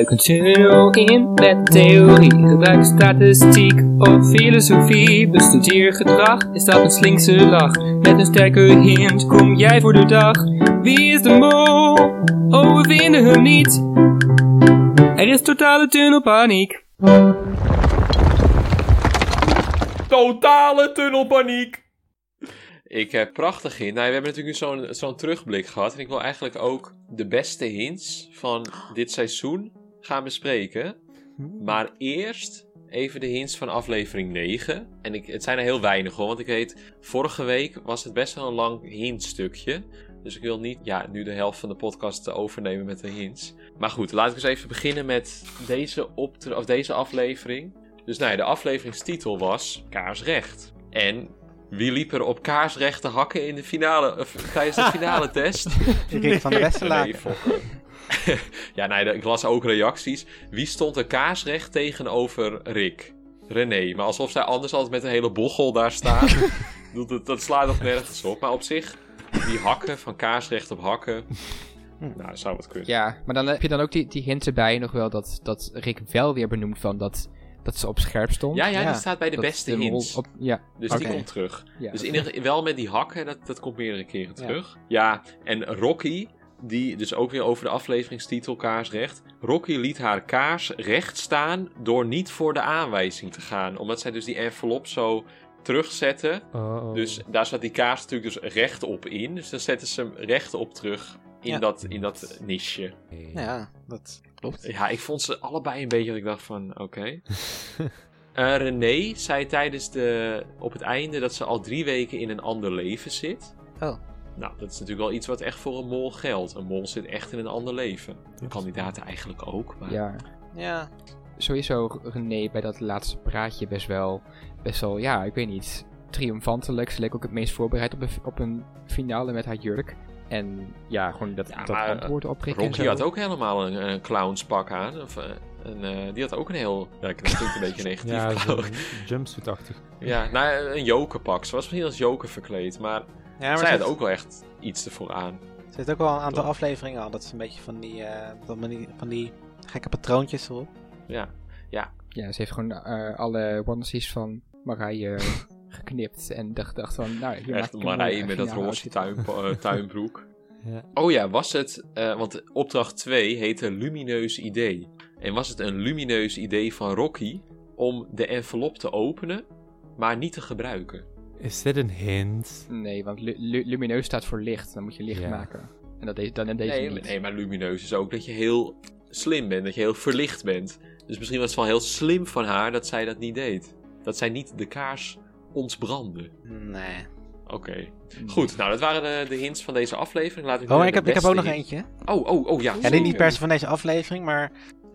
Duik een tunnel in met theorie. Gebruik statistiek of filosofie. Bestudeer gedrag, is dat een slinkse lach? Met een sterke hint kom jij voor de dag. Wie is de mol? Oh, we vinden hem niet. Er is totale tunnelpaniek. Totale tunnelpaniek. Ik heb prachtig hint. Nou, we hebben natuurlijk nu zo'n zo'n terugblik gehad. En ik wil eigenlijk ook de beste hints van dit seizoen gaan bespreken. Maar eerst even de hints van aflevering 9. En ik, het zijn er heel weinig hoor. Want ik weet, vorige week was het best wel een lang hintstukje. Dus ik wil niet ja, nu de helft van de podcast overnemen met de hints. Maar goed, laat ik eens even beginnen met deze, of deze aflevering. Dus nou ja, de afleveringstitel was Kaarsrecht. En wie liep er op kaarsrechte hakken in de finale, of, tijdens de finale test? Rick van de Westerlaken. Nee. ja, nee, ik las ook reacties. Wie stond er kaarsrecht tegenover Rick? René. Maar alsof zij anders altijd met een hele bochel daar staat. dat, dat, dat slaat nog nergens op. Maar op zich, die hakken van kaarsrecht op hakken. Nou, zou het kunnen. Ja, maar dan heb je dan ook die, die hint erbij nog wel dat, dat Rick wel weer benoemt van dat, dat ze op scherp stond. Ja, ja, Ja, die staat bij de Dat beste hints. Op, ja, Dus die komt terug. ja. Dus in wel met die hakken, dat, dat komt meerdere keren terug. Ja. en Rocky, die dus ook weer over de afleveringstitel Kaarsrecht. Rocky liet haar kaars recht staan door niet voor de aanwijzing te gaan. Omdat zij dus die envelop zo terugzetten. Oh. Dus daar zat die kaars natuurlijk dus rechtop in. Dus dan zetten ze hem rechtop terug in, Ja. dat, in dat niche. Ja, dat klopt. Ja, ik vond ze allebei een beetje dat ik dacht van, oké. Eh, René zei tijdens de, op het einde dat ze al drie weken in een ander leven zit. Oh. Nou, dat is natuurlijk wel iets wat echt voor een mol geldt. Een mol zit echt in een ander leven. De kandidaten eigenlijk ook. Maar... ja. Ja, Sowieso René bij dat laatste praatje best wel, best wel, ja, ik weet niet, triomfantelijk. Ze leek ook het meest voorbereid op een, op een finale met haar jurk. En ja, gewoon dat, Ja, dat maar, antwoord Rocky had ook helemaal een, een clownspak aan. Of, eh, een, eh, die had ook een heel... Ja, dat klinkt een beetje negatief. Ja, jumpsuit-achtig. ja, nou, een jokerpak. Ze was misschien als joker verkleed. Maar, ja maar zij ze had heeft, ook wel echt iets ervoor aan. ze heeft ook wel een aantal Toch? afleveringen al. Dat is een beetje van die, eh, dat manier- van die gekke patroontjes erop. Ja, Ja, ze heeft gewoon eh, alle onesies van Marije geknipt. En dacht, dacht van, nou, hier maak Echt ik een Marije met dat roze van. tuin, eh, tuinbroek. Ja. Oh ja, was het... eh, want opdracht 2 heette Lumineus Idee. En was het een lumineus idee van Rocky om de envelop te openen, maar niet te gebruiken? Is dit een hint? Nee, want lu- lu- lumineus staat voor licht. Dan moet je licht Ja. maken. En dat deed dan in deze Nee, niet. nee, maar lumineus is ook dat je heel slim bent, dat je heel verlicht bent. Dus misschien was het wel heel slim van haar dat zij dat niet deed. Dat zij niet de kaars ontbrandde. Nee. Oké. Goed, nou dat waren de, de hints van deze aflevering. Laten we Oh, nu en ik heb, ik heb ook nog hint- eentje. Oh, oh, oh ja. Ja, dit niet per se van deze aflevering, maar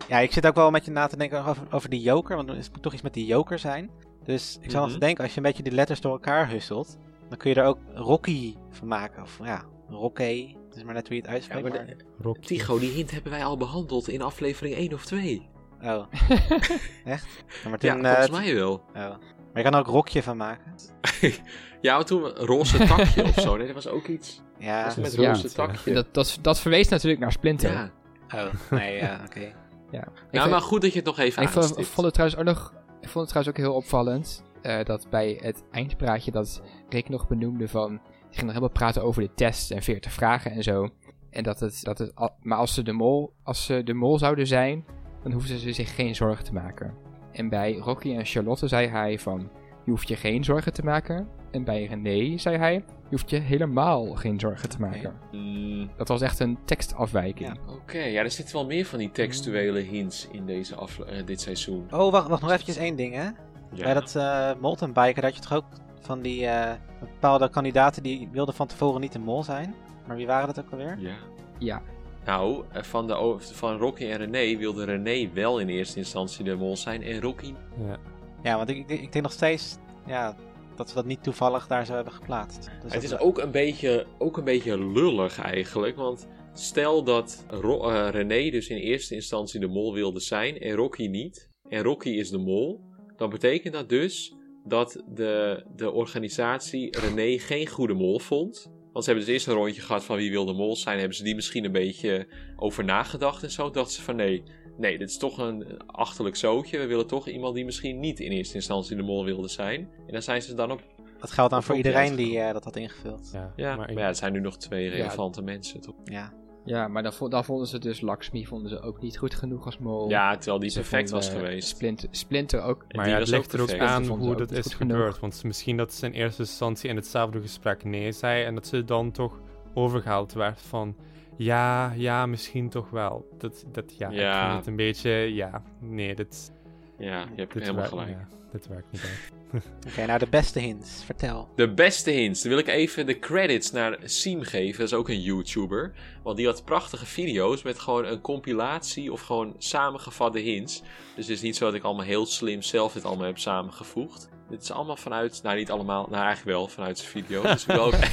ja, ik zit ook wel met je na te denken over, over die joker, want er moet toch iets met die joker zijn. Dus ik zou Mhm. altijd denken, als je een beetje die letters door elkaar husselt, dan kun je er ook Rocky van maken. Of ja, Rocky. Het is maar net hoe je het Ja, uitspreekt. maar maar- de- Rock. Tycho, die hint hebben wij al behandeld in aflevering 1 of 2. Oh. Echt? Ja, maar Ja, volgens eh, mij wel. oh. Maar je kan er ook Rokje van maken. Ja, maar toen een roze takje of zo. Nee, dat was ook iets. Ja. was het met Ja. roze takje. Dat, dat, dat verwees natuurlijk naar Splinter. ja. Oh, nee, ja, oké. Ja. Ik Nou, vind- maar goed dat je het nog even ik aanstipt. vond het trouwens ook nog, ik vond het trouwens ook heel opvallend eh, dat bij het eindpraatje dat Rick nog benoemde van, die ging nog helemaal praten over de test en 40 vragen en zo. En dat het, dat het, maar als ze de mol, als ze de mol zouden zijn, dan hoefden ze zich geen zorgen te maken. En bij Rocky en Charlotte zei hij van, je hoeft je geen zorgen te maken. En bij René zei hij, je hoeft je helemaal geen zorgen te maken. Mm, Dat was echt een tekstafwijking. Ja. Oké, ja, er zitten wel meer van die textuele hints in deze eh, dit seizoen. Oh, wacht, wacht nog eventjes één ding, hè. Ja. Bij dat eh Molten Biker had je toch ook van die eh, bepaalde kandidaten die wilden van tevoren niet de mol zijn. Maar wie waren dat ook alweer? ja. Ja, Nou, eh, van, de, van Rocky en René wilde René wel in eerste instantie de mol zijn en Rocky... Ja. Ja, want ik, ik, ik denk nog steeds ja, dat we dat niet toevallig daar zo hebben geplaatst. Dus Het is we- ook een beetje, ook een beetje lullig eigenlijk, want stel dat Ro- eh, René dus in eerste instantie de mol wilde zijn en Rocky niet, en Rocky is de mol, dan betekent dat dus dat de, de organisatie René geen goede mol vond. Want ze hebben dus eerst een rondje gehad van wie wil de mol zijn, hebben ze die misschien een beetje over nagedacht en zo. Dachten ze van nee, nee, dit is toch een achterlijk zootje. We willen toch iemand die misschien niet in eerste instantie de mol wilde zijn. En daar zijn ze dan op. Dat geldt dan voor iedereen die eh, dat had ingevuld. Ja, Ja, maar ja, het zijn nu nog twee relevante mensen, toch? Ja. Ja, maar dan, dan vonden ze dus Lakshmi vonden ze ook niet goed genoeg als mol. Ja, terwijl die Ze perfect was vonden, geweest. Splinter, Splinter ook. Maar die ja, het ook ligt er ook perfect. aan hoe dat is genoeg. gebeurd. Want misschien dat ze in eerste instantie in hetzelfde gesprek nee zei en dat ze dan toch overgehaald werd van ja, ja, misschien toch wel. Dat, dat ja, Ja. ik vind het een beetje, ja, nee, dit, Ja, je hebt dit helemaal werkt- gelijk. ja, dit werkt niet uit. Oké, nou de beste hints. Vertel. De beste hints. Dan wil ik even de credits naar Siem geven. Dat is ook een YouTuber. Want die had prachtige video's met gewoon een compilatie of gewoon samengevatte hints. Dus het is niet zo dat ik allemaal heel slim zelf dit allemaal heb samengevoegd. Dit is allemaal vanuit, nou niet allemaal, nou eigenlijk wel vanuit zijn video. Dus ik wil ook...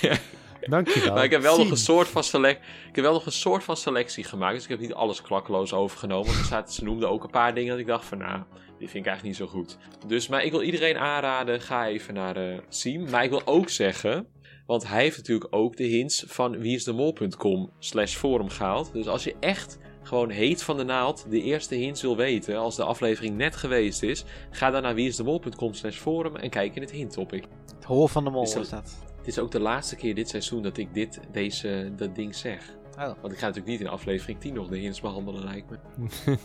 Dankjewel. maar ik heb wel nog een soort van select, ik heb wel nog een soort van selectie gemaakt. Dus ik heb niet alles klakkeloos overgenomen. Want er zaten, ze noemden ook een paar dingen dat ik dacht van, nou, die vind ik eigenlijk niet zo goed. Dus, maar ik wil iedereen aanraden, ga even naar eh Siem. Maar ik wil ook zeggen, want hij heeft natuurlijk ook de hints van wieisdemol.com slash forum gehaald. Dus als je echt gewoon heet van de naald de eerste hints wil weten, als de aflevering net geweest is, ga dan naar wieisdemol.com slash forum en kijk in het hinttopic. Het hol van de mol Is dat- is dat. Het is ook de laatste keer dit seizoen dat ik dit, deze, dat ding zeg. Oh. Want ik ga natuurlijk niet in aflevering 10 nog de hints behandelen, lijkt me.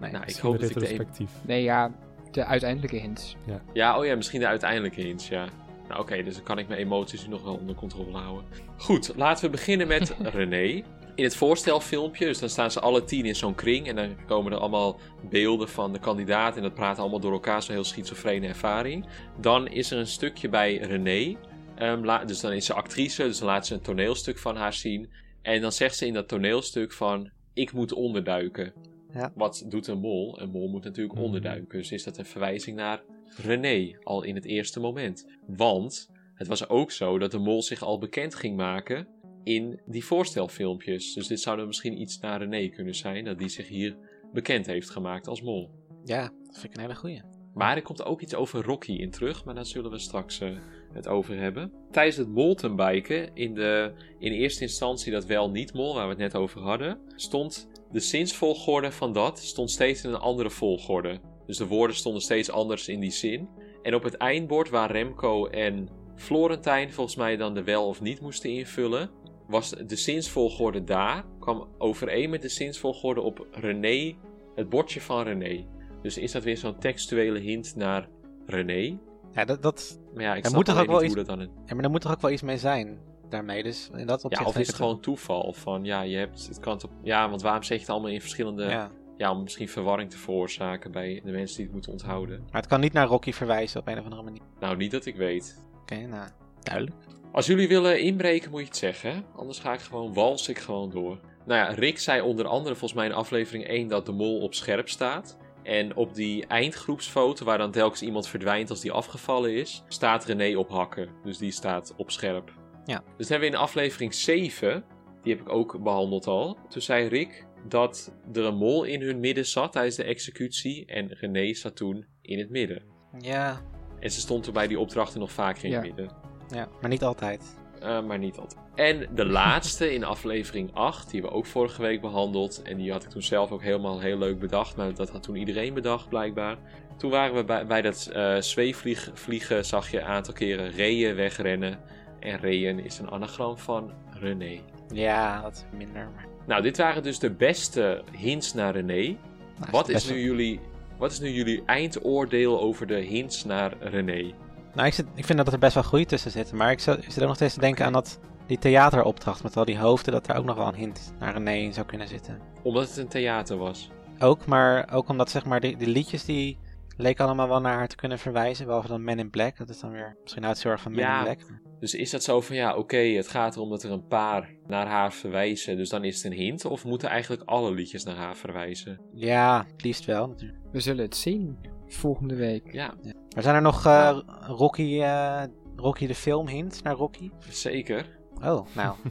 Nee. Nou, ik hoop dat ik de een... Nee, ja, de uiteindelijke hints. Ja, oh ja, misschien de uiteindelijke hints, ja. Nou oké, dus dan kan ik mijn emoties nu nog wel onder controle houden. Goed, laten we beginnen met René. In het voorstelfilmpje, dus dan staan ze alle tien in zo'n kring en dan komen er allemaal beelden van de kandidaat en dat praten allemaal door elkaar, zo'n heel schizofrene ervaring. Dan is er een stukje bij René, Ehm, la- dus dan is ze actrice, dus dan laat ze een toneelstuk van haar zien. En dan zegt ze in dat toneelstuk van, ik moet onderduiken. Ja. Wat doet een mol? Een mol moet natuurlijk Mhm. onderduiken. Dus is dat een verwijzing naar René, al in het eerste moment. Want het was ook zo dat de mol zich al bekend ging maken in die voorstelfilmpjes. Dus dit zou dan misschien iets naar René kunnen zijn, dat die zich hier bekend heeft gemaakt als mol. Ja, dat vind ik een hele goeie. Maar er komt ook iets over Rocky in terug, maar daar zullen we straks eh, het over hebben. Tijdens het mountainbiken, in, de, in eerste instantie dat wel niet mol, waar we het net over hadden, stond de zinsvolgorde van dat stond steeds in een andere volgorde. Dus de woorden stonden steeds anders in die zin. En op het eindbord waar Remco en Florentijn volgens mij dan de wel of niet moesten invullen, was de zinsvolgorde daar, kwam overeen met de zinsvolgorde op René, het bordje van René. Dus is dat weer zo'n textuele hint naar René? Ja, dat, Maar ja, ik Er snap moet toch ook niet wel hoe dat dan... ja, maar er moet toch ook wel iets mee zijn daarmee. Dus in dat opzicht Ja, of is het gewoon toeval? Van ja, je hebt het kan op. Ja, want waarom zeg je het allemaal in verschillende. Ja. Ja. om misschien verwarring te veroorzaken bij de mensen die het moeten onthouden. Maar het kan niet naar Rocky verwijzen op een of andere manier. Nou, niet dat ik weet. Oké, nou, duidelijk. Als jullie willen inbreken, moet je het zeggen. Anders ga ik gewoon wals ik gewoon door. Nou ja, Rick zei onder andere volgens mij in aflevering 1 dat de mol op scherp staat. En op die eindgroepsfoto, waar dan telkens iemand verdwijnt als die afgevallen is, staat René op hakken. Dus die staat op scherp. Ja. Dus dan hebben we in aflevering 7, die heb ik ook behandeld al. Toen zei Rick dat er een mol in hun midden zat tijdens de executie. En René zat toen in het midden. Ja, En ze stond toen bij die opdrachten nog vaker in Ja. het midden. ja, maar niet altijd. Uh, maar niet altijd. En de laatste in aflevering 8, die we ook vorige week behandeld. En die had ik toen zelf ook helemaal heel leuk bedacht. Maar dat had toen iedereen bedacht, blijkbaar. Toen waren we bij, bij dat uh, zweefvliegen, zag je een aantal keren reeën wegrennen. En reeën is een anagram van René. Ja, dat is minder. Maar... Nou, dit waren dus de beste hints naar René. Nou, Wat is, nu jullie, wat is nu jullie eindoordeel over de hints naar René? Nou, ik, zit, ik vind dat er best wel groei tussen zit. Maar ik zit, ik zit ook nog steeds te denken aan dat, die theateropdracht met al die hoofden. Dat daar ook nog wel een hint naar René in zou kunnen zitten. Omdat het een theater was. Ook, maar ook omdat zeg maar die, die liedjes die leken allemaal wel naar haar te kunnen verwijzen. Behalve dan Men in Black. Dat is dan weer misschien uitzorg van Men Ja. in Black. Dus is dat zo van ja, oké, het gaat erom dat er een paar naar haar verwijzen, dus dan is het een hint? Of moeten eigenlijk alle liedjes naar haar verwijzen? Ja, het liefst wel natuurlijk. We zullen het zien volgende week. Ja, Maar zijn er nog eh, Rocky, eh, Rocky de film hints naar Rocky? zeker. Oh, nou.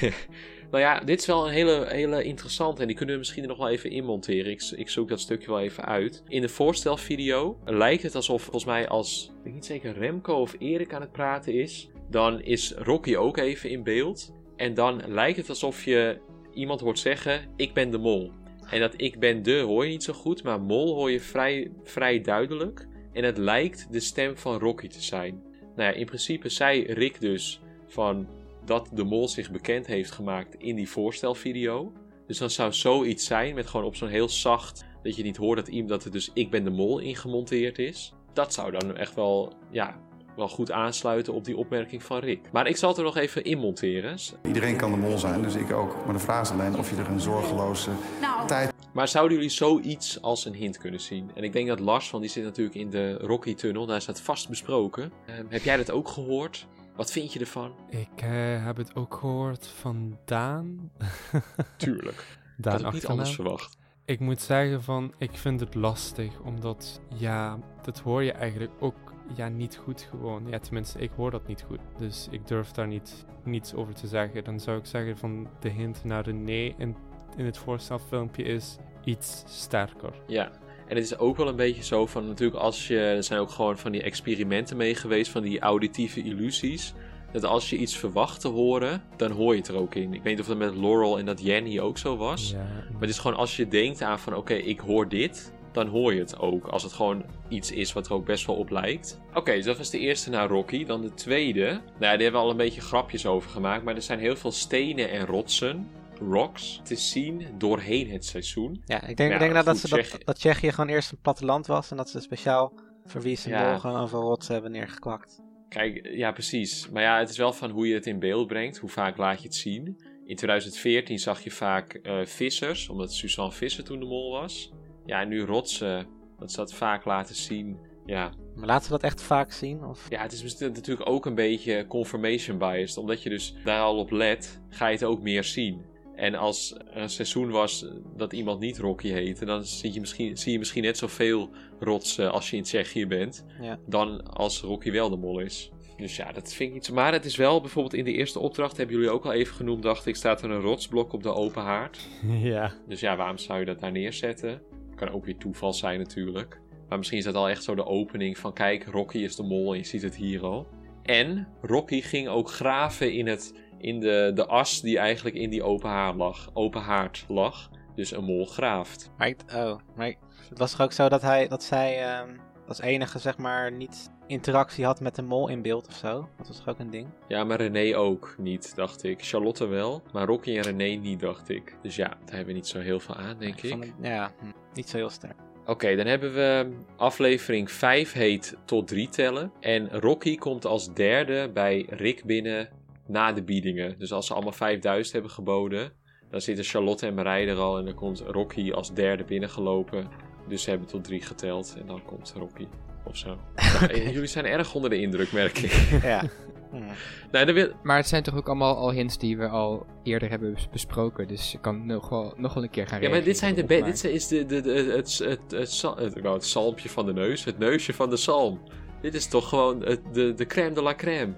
Nou ja, dit is wel een hele, hele interessante en die kunnen we misschien er nog wel even inmonteren. Ik, ik zoek dat stukje wel even uit. In de voorstelvideo lijkt het alsof, volgens mij als, ik weet niet zeker, Remco of Erik aan het praten is. Dan is Rocky ook even in beeld. En dan lijkt het alsof je iemand hoort zeggen, ik ben de mol. En dat ik ben de hoor je niet zo goed, maar mol hoor je vrij, vrij duidelijk. En het lijkt de stem van Rocky te zijn. Nou ja, in principe zei Rick dus van dat de mol zich bekend heeft gemaakt in die voorstelvideo. Dus dan zou zoiets zijn met gewoon op zo'n heel zacht, dat je niet hoort dat iemand dat er dus ik ben de mol ingemonteerd is. Dat zou dan echt wel, ja, wel goed aansluiten op die opmerking van Rick. Maar ik zal het er nog even in monteren. Iedereen kan de mol zijn, dus ik ook. Maar de vraag is alleen of je er een zorgeloze tijd Maar zouden jullie zoiets als een hint kunnen zien? En ik denk dat Lars, want die zit natuurlijk in de Rocky-tunnel, daar is dat vast besproken. Ehm, heb jij dat ook gehoord? Wat vind je ervan? Ik eh, heb het ook gehoord van Daan. Tuurlijk. Daan Had ik niet achternaam. anders verwacht. Ik moet zeggen van, ik vind het lastig, omdat, ja, dat hoor je eigenlijk ook, ja, niet goed gewoon. Ja, tenminste, ik hoor dat niet goed. Dus ik durf daar niet, niets over te zeggen. Dan zou ik zeggen van, de hint naar René in, in het voorstelfilmpje is iets sterker. Ja. En het is ook wel een beetje zo van, natuurlijk als je, er zijn ook gewoon van die experimenten mee geweest, van die auditieve illusies. Dat als je iets verwacht te horen, dan hoor je het er ook in. Ik weet niet of dat met Laurel en dat Jenny ook zo was. Ja, Maar het is gewoon als je denkt aan van oké, ik hoor dit, dan hoor je het ook. Als het gewoon iets is wat er ook best wel op lijkt. Oké, dus dat was de eerste naar Rocky. Dan de tweede. Nou ja, daar hebben we al een beetje grapjes over gemaakt. Maar er zijn heel veel stenen en rotsen, rocks, te zien doorheen het seizoen. Ja, ik denk, ik denk nou dat, ze, dat, Tsjechië- dat Tsjechië gewoon eerst een platteland was. En dat ze speciaal voor wie ze Ja. gewoon over rots hebben neergekwakt. Kijk, ja precies. Maar ja, het is wel van hoe je het in beeld brengt. Hoe vaak laat je het zien. In 2014 zag je vaak eh, vissers, omdat Suzanne Visser toen de mol was. Ja, en nu rotsen, dat ze dat vaak laten zien. Ja, Maar laten we dat echt vaak zien? Of... Ja, het is natuurlijk ook een beetje confirmation biased. Omdat je dus daar al op let, ga je het ook meer zien. En als er een seizoen was dat iemand niet Rocky heette, dan zie je misschien, zie je misschien net zoveel rotsen als je in Tsjechië bent, Ja. dan als Rocky wel de mol is. Dus ja, dat vind ik niet zo. Maar het is wel bijvoorbeeld in de eerste opdracht, hebben jullie ook al even genoemd, dacht ik, staat er een rotsblok op de open haard. ja. Dus ja, waarom zou je dat daar neerzetten? Kan ook weer toeval zijn natuurlijk. Maar misschien is dat al echt zo de opening van kijk, Rocky is de mol en je ziet het hier al. En Rocky ging ook graven in, het, in de, de as die eigenlijk in die open haard lag. Open haard lag. Dus een mol graaft. Maar, ik- oh, maar ik- het was toch ook zo dat, hij, dat zij ehm, als enige zeg maar niet interactie had met de mol in beeld of zo? Dat was toch ook een ding? Ja, maar René ook niet, dacht ik. Charlotte wel, maar Rocky en René niet, dacht ik. Dus ja, daar hebben we niet zo heel veel aan, denk ik. het- ja, hm, niet zo heel sterk. Oké, dan hebben we aflevering 5 heet tot 3 tellen. En Rocky komt als derde bij Rick binnen na de biedingen. Dus als ze allemaal 5000 hebben geboden, dan zitten Charlotte en Marij er al. En dan komt Rocky als derde binnengelopen. Dus ze hebben tot 3 geteld en dan komt Rocky. Of zo. Nou, eh, Jullie zijn erg onder de indruk, merk ik. ja. Hm. nou, dan wil... Maar het zijn toch ook allemaal al hints die we al eerder hebben bes- besproken. Dus ik kan nog wel, nog wel een keer gaan Ja, maar dit, zijn de reageren be- dit is de, de, de, het, het, het, het, ik zalmpje van de neus, het neusje van de zalm. Dit is toch gewoon het, de, de crème de la crème.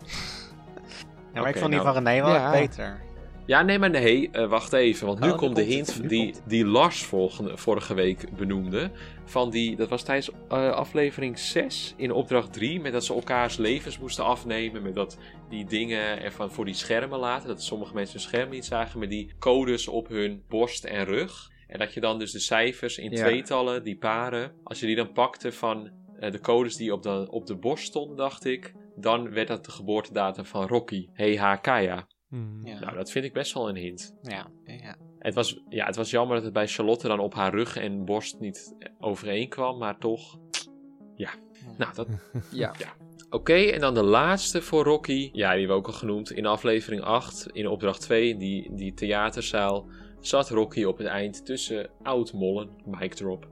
Ja, maar ik Oké, vond die nou. van René wel Ja. beter. Ja, nee, maar nee, eh, wacht even. Want nu Oh, komt de hint het, die, komt die Lars volgende, vorige week benoemde. Van die, dat was tijdens eh, aflevering 6 in opdracht 3. Met dat ze elkaars levens moesten afnemen. Met dat die dingen ervan voor die schermen laten. Dat sommige mensen hun scherm niet zagen. Met die codes op hun borst en rug. En dat je dan dus de cijfers in Ja. tweetallen, die paren. Als je die dan pakte van eh, de codes die op de, op de borst stonden, dacht ik. Dan werd dat de geboortedatum van Rocky. Hey Hakaya. Hmm. Ja. Nou, dat vind ik best wel een hint. Ja, ja. Het was, ja, het was jammer dat het bij Charlotte dan op haar rug en borst niet overeenkwam, maar toch. Ja, nou dat. Ja. Oké, en dan de laatste voor Rocky. Ja, die hebben we ook al genoemd. In aflevering 8, in opdracht 2, die, die theaterzaal, zat Rocky op het eind tussen oud-mollen. Mic drop.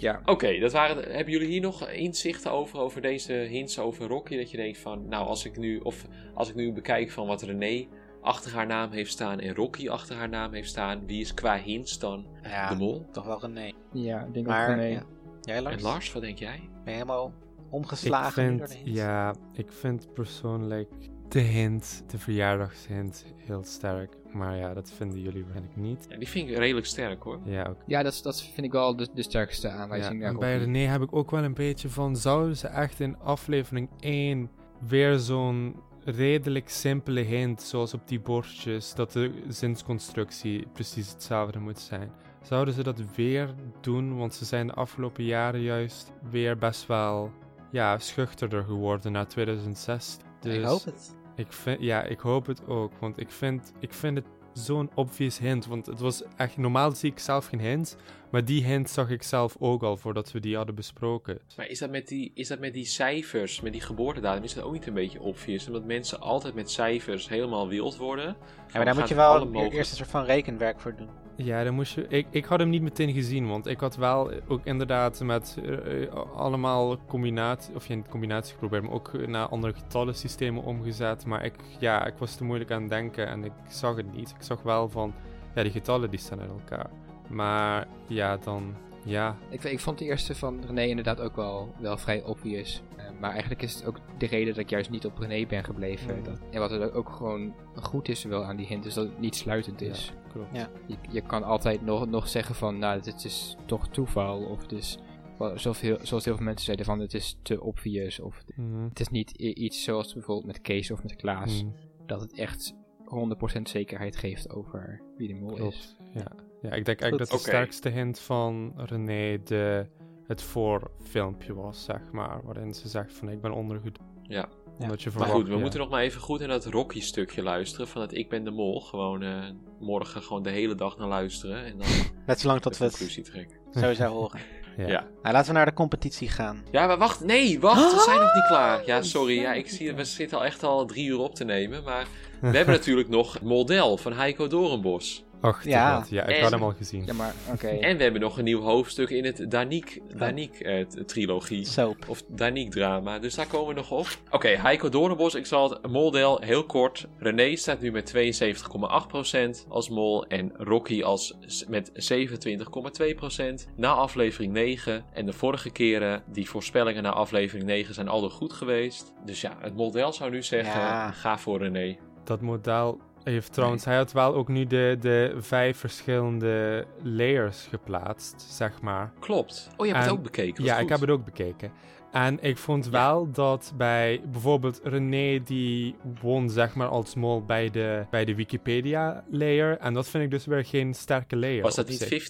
Ja. Oké, dat waren. hebben jullie hier nog inzichten over, over deze hints over Rocky? Dat je denkt van, nou, als ik nu, of als ik nu bekijk van wat René achter haar naam heeft staan en Rocky achter haar naam heeft staan, wie is qua hints dan ja de mol? toch wel René. Ja, ik denk Maar, ook René. ja. Jij Lars? En Lars, wat denk jij? Ben je helemaal Ik omgeslagen de vind, hints? ja, ik vind persoonlijk de hint, de verjaardagshint, heel sterk. Maar ja, dat vinden jullie waarschijnlijk niet. Ja, die vind ik redelijk sterk hoor. Ja, ook. Ja, dat, dat vind ik wel de, de sterkste Ja, aanwijzing. en bij. René heb ik ook wel een beetje van, zouden ze echt in aflevering 1 weer zo'n redelijk simpele hint, zoals op die borstjes, dat de zinsconstructie precies hetzelfde moet zijn. zouden ze dat weer doen? Want ze zijn de afgelopen jaren juist weer best wel ja, schuchterder geworden na 2006. Dus Ik hoop het. Ik vind, ja, ik hoop het ook. Want ik vind, ik vind het zo'n obvious hint. Want het was echt, normaal zie ik zelf geen hint. Maar die hint zag ik zelf ook al voordat we die hadden besproken. Maar is dat, met die, is dat met die cijfers, met die geboortedatum, is dat ook niet een beetje obvious? Omdat mensen altijd met cijfers helemaal wild worden. Ja, maar daar moet je wel eerst een soort van rekenwerk voor doen. Ja, dan moest je. Ik, ik had hem niet meteen gezien, want ik had wel ook inderdaad met eh, allemaal combinatie, of geen combinatie geprobeerd, maar ook naar andere getallensystemen omgezet. Maar ik, ja, ik was te moeilijk aan het denken en ik zag het niet. Ik zag wel van, ja, die getallen die staan uit elkaar. Maar ja, dan, ja, Ik, ik vond de eerste van René inderdaad ook wel, wel vrij obvious. Eh, maar eigenlijk is het ook de reden dat ik juist niet op René ben gebleven. Mm. Dat, en wat er ook gewoon goed is wel aan die hint, is dat het niet sluitend is. Klopt. Ja. Je, je kan altijd nog, nog zeggen van, nou, dit is toch toeval. Of het is, wel, zoveel, zoals heel veel mensen zeiden, van het is te obvious. Of Mhm. het is niet iets zoals bijvoorbeeld met Kees of met Klaas. Mhm. Dat het echt 100% zekerheid geeft over wie de mol is. Ja. ja, ik denk eigenlijk dat de sterkste hint van René de, het voorfilmpje was, zeg maar. Waarin ze zegt van ik ben ondergoed. Ja. Omdat je Maar goed, we ja. moeten nog maar even goed naar dat Rocky-stukje luisteren. Van het Ik ben de mol. Gewoon eh, morgen gewoon de hele dag naar luisteren. En dan Net zolang de tot we het conclusie trekken. sowieso horen. Ja. Ja. Nou, laten we naar de competitie gaan. Ja, maar wacht. Nee, wacht. We zijn nog niet klaar. Ja, sorry. Ja, ik zie, we zitten al echt al drie uur op te nemen. Maar we hebben natuurlijk nog het model van Heiko Doornbos. Ach, Ja. ja. ik En- had hem al gezien. Ja, maar oké. En we hebben nog een nieuw hoofdstuk in het Daniek, Daniek eh, t- trilogie. Soap. Of Daniek drama. Dus daar komen we nog op. Oké, Heiko Doornbos. Ik zal het moldel heel kort. René staat nu met 72,8% als mol. En Rocky als, met 27,2%. Na aflevering 9. En de vorige keren, die voorspellingen na aflevering 9 zijn al goed geweest. Dus ja, het model zou nu zeggen, Ja. ga voor René. Dat model heeft trouwens, hij had wel ook nu de, de vijf verschillende layers geplaatst, zeg maar. Klopt. Oh, je hebt En- het ook bekeken. Ja, goed. ik heb het ook bekeken. En ik vond wel dat bij bijvoorbeeld René, die won zeg maar als mol bij de, bij de Wikipedia-layer. En dat vind ik dus weer geen sterke layer. Was dat niet zich.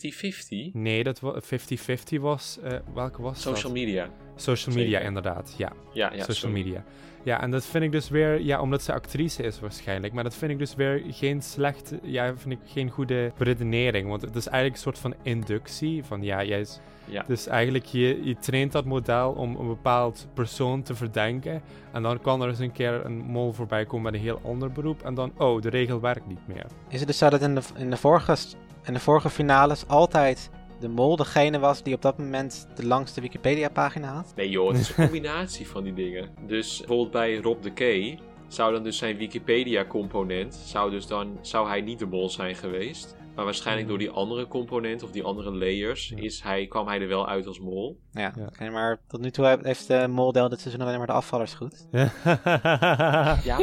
50-50? Nee, dat wa- 50-50 was. eh, welke was Social dat? media. Social media, inderdaad. Ja, Ja, ja social sorry. media. Ja, en dat vind ik dus weer, ja, omdat ze actrice is waarschijnlijk. Maar dat vind ik dus weer geen slechte, ja, vind ik geen goede redenering. Want het is eigenlijk een soort van inductie. Van ja, jij is. Ja. Dus eigenlijk, je, je traint dat model om een bepaald persoon te verdenken. En dan kan er eens een keer een mol voorbij komen met een heel ander beroep. En dan, oh, de regel werkt niet meer. Is het dus zo dat in de, in de, vorige, in de vorige finales altijd de mol degene was die op dat moment de langste Wikipedia-pagina had? Nee joh, het is een combinatie van die dingen. Dus bijvoorbeeld bij Rob de K zou dan dus zijn Wikipedia-component, zou, dus dan, zou hij niet de mol zijn geweest. Maar waarschijnlijk door die andere component of die andere layers Ja. is hij, kwam hij er wel uit als mol. Ja, Ja. oké, maar tot nu toe heeft- heeft de moldel dit seizoen alleen maar de afvallers goed. Ja, maar... ja,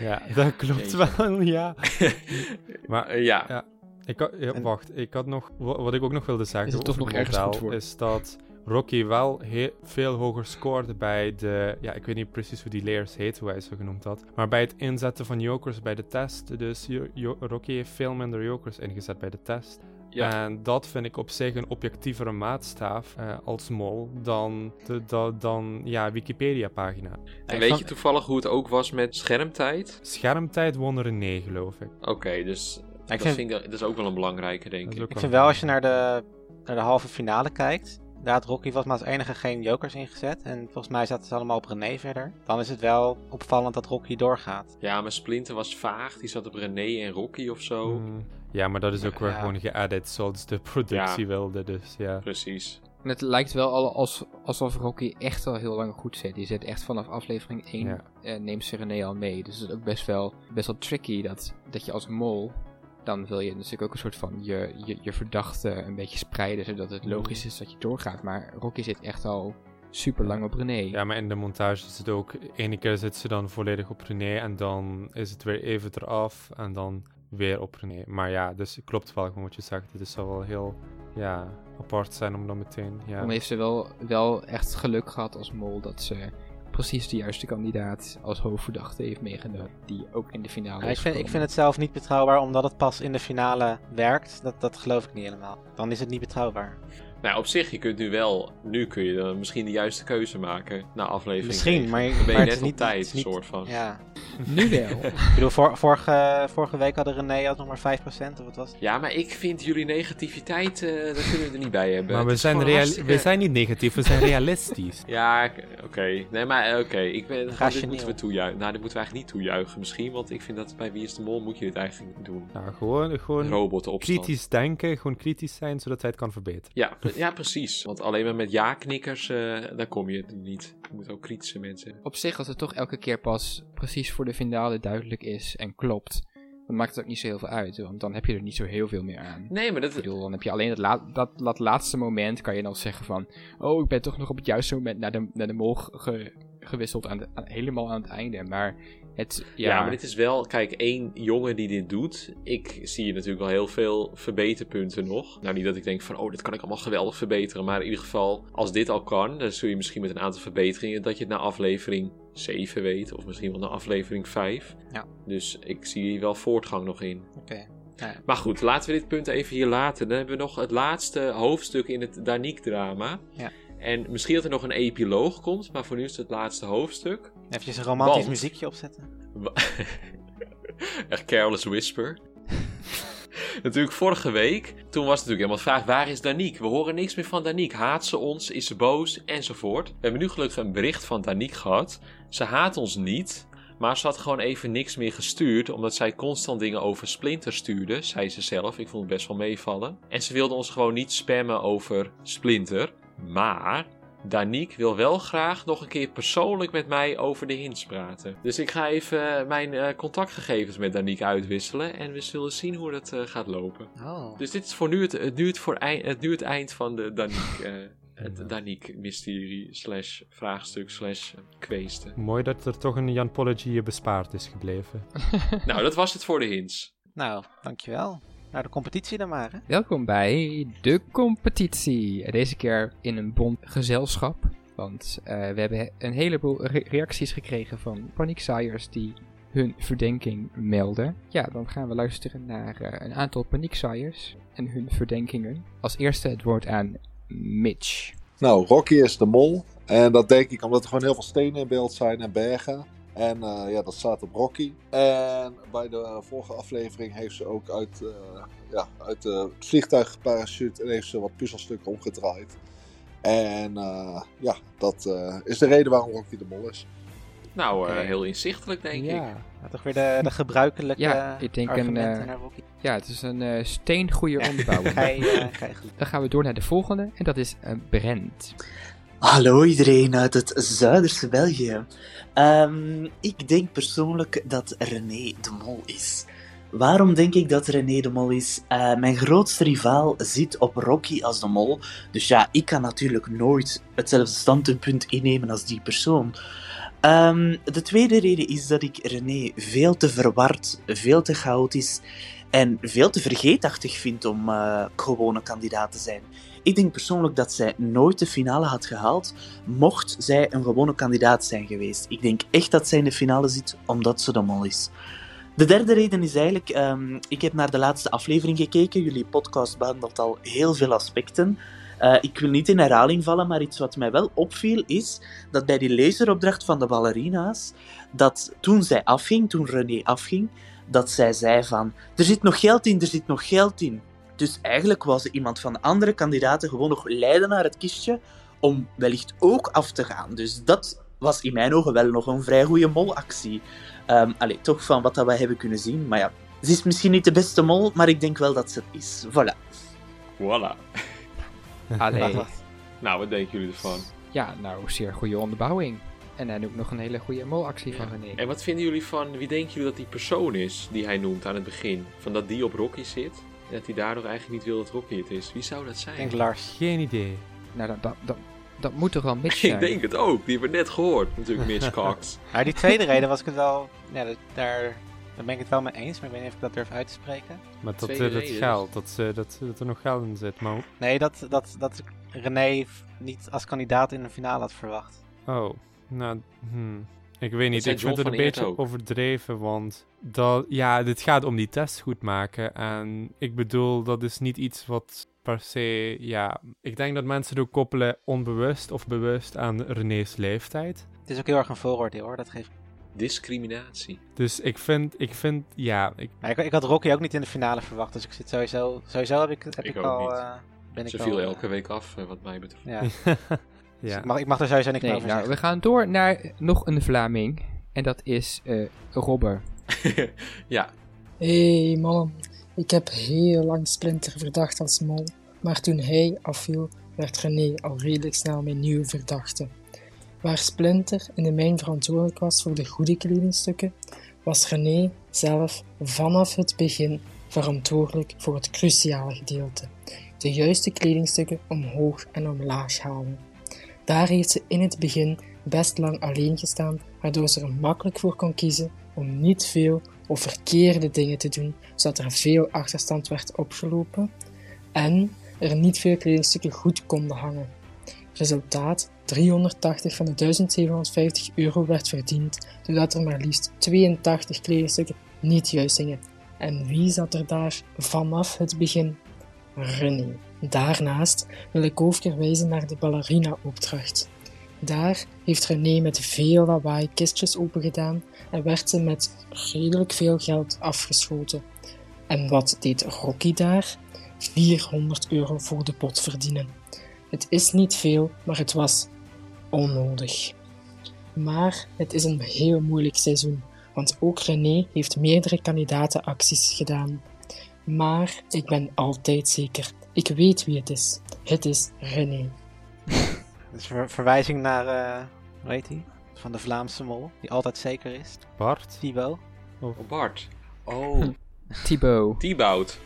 ja, dat klopt wel, ja. Maar Eh, ja. Ik had, ja, En- wacht, ik had nog, wa- wat ik ook nog wilde zeggen Is het toch nog ergens model, goed voor? is dat Rocky wel he- veel hoger scoorde bij de, ja, ik weet niet precies hoe die layers heet, hoe hij ze genoemd had, maar bij het inzetten van jokers bij de test, dus Jo- Jo- Rocky heeft veel minder jokers ingezet bij de test. Ja. En dat vind ik op zich een objectievere maatstaaf eh, als mol dan, de, da- dan ja, Wikipedia-pagina. En weet je toevallig hoe het ook was met schermtijd? Schermtijd won er een 9, geloof ik. Oké, dus dat, vind- vind ik, dat is ook wel een belangrijke, denk ik. Ik vind wel als je naar de, naar de halve finale kijkt. Inderdaad, Rocky was maar als enige geen jokers ingezet. En volgens mij zaten ze allemaal op René verder. Dan is het wel opvallend dat Rocky doorgaat. Ja, maar Splinter was vaag. Die zat op René en Rocky of zo. Mm, ja, maar dat is ook weer Ja. gewoon geëdit zoals de productie Ja. wilde, dus ja. Precies. En het lijkt wel al als, alsof Rocky echt al heel lang goed zit. Die zit echt vanaf aflevering 1 Ja. eh, neemt ze René al mee. Dus het is ook best wel, best wel tricky dat, dat je als mol... Dan wil je natuurlijk ook een soort van je, je, je verdachte een beetje spreiden. Zodat het logisch is dat je doorgaat. Maar Rocky zit echt al super lang op René. Ja, maar in de montage is het ook... Ene keer zit ze dan volledig op René en dan is het weer even eraf en dan weer op René. Maar ja, dus het klopt wel wat je zegt. Het zou wel heel ja, apart zijn om dan meteen... Ja. Dan heeft ze wel, wel echt geluk gehad als mol dat ze precies de juiste kandidaat als hoofdverdachte heeft meegenomen. Die ook in de finale Ja, is ik, vind, ik vind het zelf niet betrouwbaar, omdat het pas in de finale werkt. Dat, dat geloof ik niet helemaal. Dan is het niet betrouwbaar. Nou, op zich, je kunt nu wel, nu kun je dan misschien de juiste keuze maken na aflevering. Misschien, maar, Dan ben je maar net op niet, tijd, niet- soort van. Ja. Nu wel. Ik bedoel, vor- vorige, vorige week hadden René had nog maar 5% of wat was het? Ja, maar ik vind jullie negativiteit, eh daar kunnen we er niet bij hebben. Maar we zijn, hartstikke- we zijn niet negatief, we zijn realistisch. Ja, oké. Nee, maar eh, oké. Ik ben, gewoon, dit moeten we toejuichen. Nou, dit moeten we eigenlijk niet toejuichen misschien. Want ik vind dat bij Wie is de Mol moet je dit eigenlijk doen. Nou, gewoon, gewoon kritisch denken, gewoon kritisch zijn, zodat hij het kan verbeteren. Ja, ja, precies. Want alleen maar met ja-knikkers, eh daar kom je niet. Je moet ook kritische mensen hebben. Op zich, als het toch elke keer pas precies voor de finale duidelijk is en klopt, dan maakt het ook niet zo heel veel uit. Want dan heb je er niet zo heel veel meer aan. Nee, maar dat... Ik bedoel, dan heb je alleen dat, la- dat, dat laatste moment, kan je dan zeggen van... Oh, ik ben toch nog op het juiste moment naar de, naar de mol ge- gewisseld, aan de- aan- helemaal aan het einde. Maar het, ja... Ja, maar dit is wel, kijk, één jongen die dit doet. Ik zie natuurlijk wel heel veel verbeterpunten nog. Nou, niet dat ik denk van, oh, dit kan ik allemaal geweldig verbeteren. Maar in ieder geval, als dit al kan, dan zul je misschien met een aantal verbeteringen dat je het na aflevering 7 weet. Of misschien wel na aflevering 5. Ja. Dus ik zie hier wel voortgang nog in. Oké. Ja. Maar goed, laten we dit punt even hier laten. Dan hebben we nog het laatste hoofdstuk in het Danique-drama. Ja. En misschien dat er nog een epiloog komt, maar voor nu is het het laatste hoofdstuk. Even een romantisch Want- muziekje opzetten. Echt Careless Whisper. natuurlijk vorige week, toen was natuurlijk helemaal de vraag, waar is Danique? We horen niks meer van Danique. Haat ze ons? Is ze boos? Enzovoort. We hebben nu gelukkig een bericht van Danique gehad. Ze haat ons niet, maar ze had gewoon even niks meer gestuurd, omdat zij constant dingen over Splinter stuurde, zei ze zelf. Ik vond het best wel meevallen. En ze wilde ons gewoon niet spammen over Splinter. Maar Danique wil wel graag nog een keer persoonlijk met mij over de hints praten. Dus ik ga even eh, mijn eh, contactgegevens met Danique uitwisselen. En we zullen zien hoe dat eh, gaat lopen. Oh. Dus dit is voor nu het, het, nu het, voor eind, het, nu het eind van de Danique. eh, het Danique-mysterie slash vraagstuk slash kweesten. Mooi dat er toch een Jan Polletje je bespaard is gebleven. nou, dat was het voor de hints. Nou, dankjewel. Nou, de competitie dan maar, hè? Welkom bij de competitie. Deze keer in een bond gezelschap. Want eh, we hebben een heleboel re- reacties gekregen van paniekzaaiers die hun verdenking melden. Ja, dan gaan we luisteren naar eh, een aantal paniekzaaiers en hun verdenkingen. Als eerste het woord aan Mitch. Nou, Rocky is de mol. En dat denk ik omdat er gewoon heel veel stenen in beeld zijn en bergen. En eh, ja, dat staat op Rocky. En bij de vorige aflevering heeft ze ook uit, eh, ja, uit het vliegtuig geparachute en heeft ze wat puzzelstukken omgedraaid. En eh, ja, dat eh, is de reden waarom Rocky de mol is. Nou, eh, heel inzichtelijk denk ik. ja. Toch weer de, de gebruikelijke Ja, ik denk een, eh, naar Rocky. ja, het is een je goed. Dan gaan we door naar de volgende en dat is Brent. Hallo iedereen uit het Zuiderse België. Ehm, ik denk persoonlijk dat René de Mol is. Waarom denk ik dat René de Mol is? Eh, mijn grootste rivaal zit op Rocky als de Mol. Dus ja, ik kan natuurlijk nooit hetzelfde standpunt innemen als die persoon. Ehm, de tweede reden is dat ik René veel te verward, veel te chaotisch en veel te vergeetachtig vind om eh, gewone kandidaat te zijn. Ik denk persoonlijk dat zij nooit de finale had gehaald, mocht zij een gewone kandidaat zijn geweest. Ik denk echt dat zij in de finale zit, omdat ze de mol is. De derde reden is eigenlijk, ehm, ik heb naar de laatste aflevering gekeken. Jullie podcast behandelt al heel veel aspecten. Eh, ik wil niet in herhaling vallen, maar iets wat mij wel opviel is dat bij die laseropdracht van de ballerina's, dat toen zij afging, toen René afging, dat zij zei van, er zit nog geld in, er zit nog geld in. Dus eigenlijk was er iemand van de andere kandidaten gewoon nog leiden naar het kistje om wellicht ook af te gaan. Dus dat was in mijn ogen wel nog een vrij goede molactie. Ehm allee, toch van wat dat wij hebben kunnen zien. Maar ja, ze is misschien niet de beste mol, maar ik denk wel dat ze het is. Voilà. Voilà. Allee. Nou, wat denken jullie ervan? Ja, nou, zeer goede onderbouwing. En hij noemt nog een hele goede molactie van René. En wat vinden jullie van, wie denken jullie dat die persoon is die hij noemt aan het begin? Van dat die op Rocky zit en dat hij daardoor eigenlijk niet wil dat Rocky het is. Wie zou dat Ik zijn? denk Lars. Geen idee. Nou, dat, dat, dat, dat moet toch wel Mitch zijn? Ik denk het ook, die hebben we net gehoord. Natuurlijk Mitch Cox. Maar die tweede reden was ik het wel... Ja, dat- daar, daar ben ik het wel mee eens, maar ik weet niet of ik dat durf uit te spreken. Maar dat, eh, dat geld, dat, ze- dat, dat er nog geld in zit. Maar, Nee, dat, dat, dat ik René niet als kandidaat in de finale had verwacht. oh. Nou, hmm. Ik weet niet, ik vind het een beetje ook. overdreven, want dat, ja, dit gaat om die test goed maken. En ik bedoel, dat is niet iets wat per se, ja... Ik denk dat mensen het ook koppelen onbewust of bewust aan René's leeftijd. Het is ook heel erg een vooroordeel hoor, dat geeft... Discriminatie. Dus ik vind, ik vind, ja, ik, ik, ik had Rocky ook niet in de finale verwacht, dus ik zit sowieso... Sowieso heb ik, heb Ik ik, ook al... niet. eh, ben Ze ik viel al, eh, elke week af, eh, wat mij betreft. Ja. Dus ja. ik, mag, ik mag er sowieso niks meer Nee, over nou, zeggen. we gaan door naar nog een Vlaming. En dat is eh Robber. ja, Hé hey, mannen, ik heb heel lang Splinter verdacht als mol, maar toen hij afviel, werd René al redelijk snel mijn nieuwe verdachte. Waar Splinter in de mijn verantwoordelijk was voor de goede kledingstukken, was René zelf vanaf het begin verantwoordelijk voor het cruciale gedeelte: de juiste kledingstukken omhoog en omlaag halen. Daar heeft ze in het begin best lang alleen gestaan, waardoor ze er makkelijk voor kon kiezen om niet veel of verkeerde dingen te doen, zodat er veel achterstand werd opgelopen en er niet veel kledingstukken goed konden hangen. Resultaat: 380 van de 1750 euro werd verdiend, doordat er maar liefst 82 kledingstukken niet juist hingen. En wie zat er daar vanaf het begin? René. Daarnaast wil ik ook wijzen naar de ballerina-opdracht. Daar heeft René met veel lawaai kistjes opengedaan en werd ze met redelijk veel geld afgeschoten. En wat deed Rocky daar? 400 euro voor de pot verdienen. Het is niet veel, maar het was onnodig. Maar het is een heel moeilijk seizoen, want ook René heeft meerdere kandidatenacties gedaan. Maar ik ben altijd zeker, ik weet wie het is. Het is René. Dus ver- verwijzing naar, eh hoe heet die? Van de Vlaamse mol, die altijd zeker is. Bart? Thibaut. oh, Bart. Oh, Thibaut. Thibaut.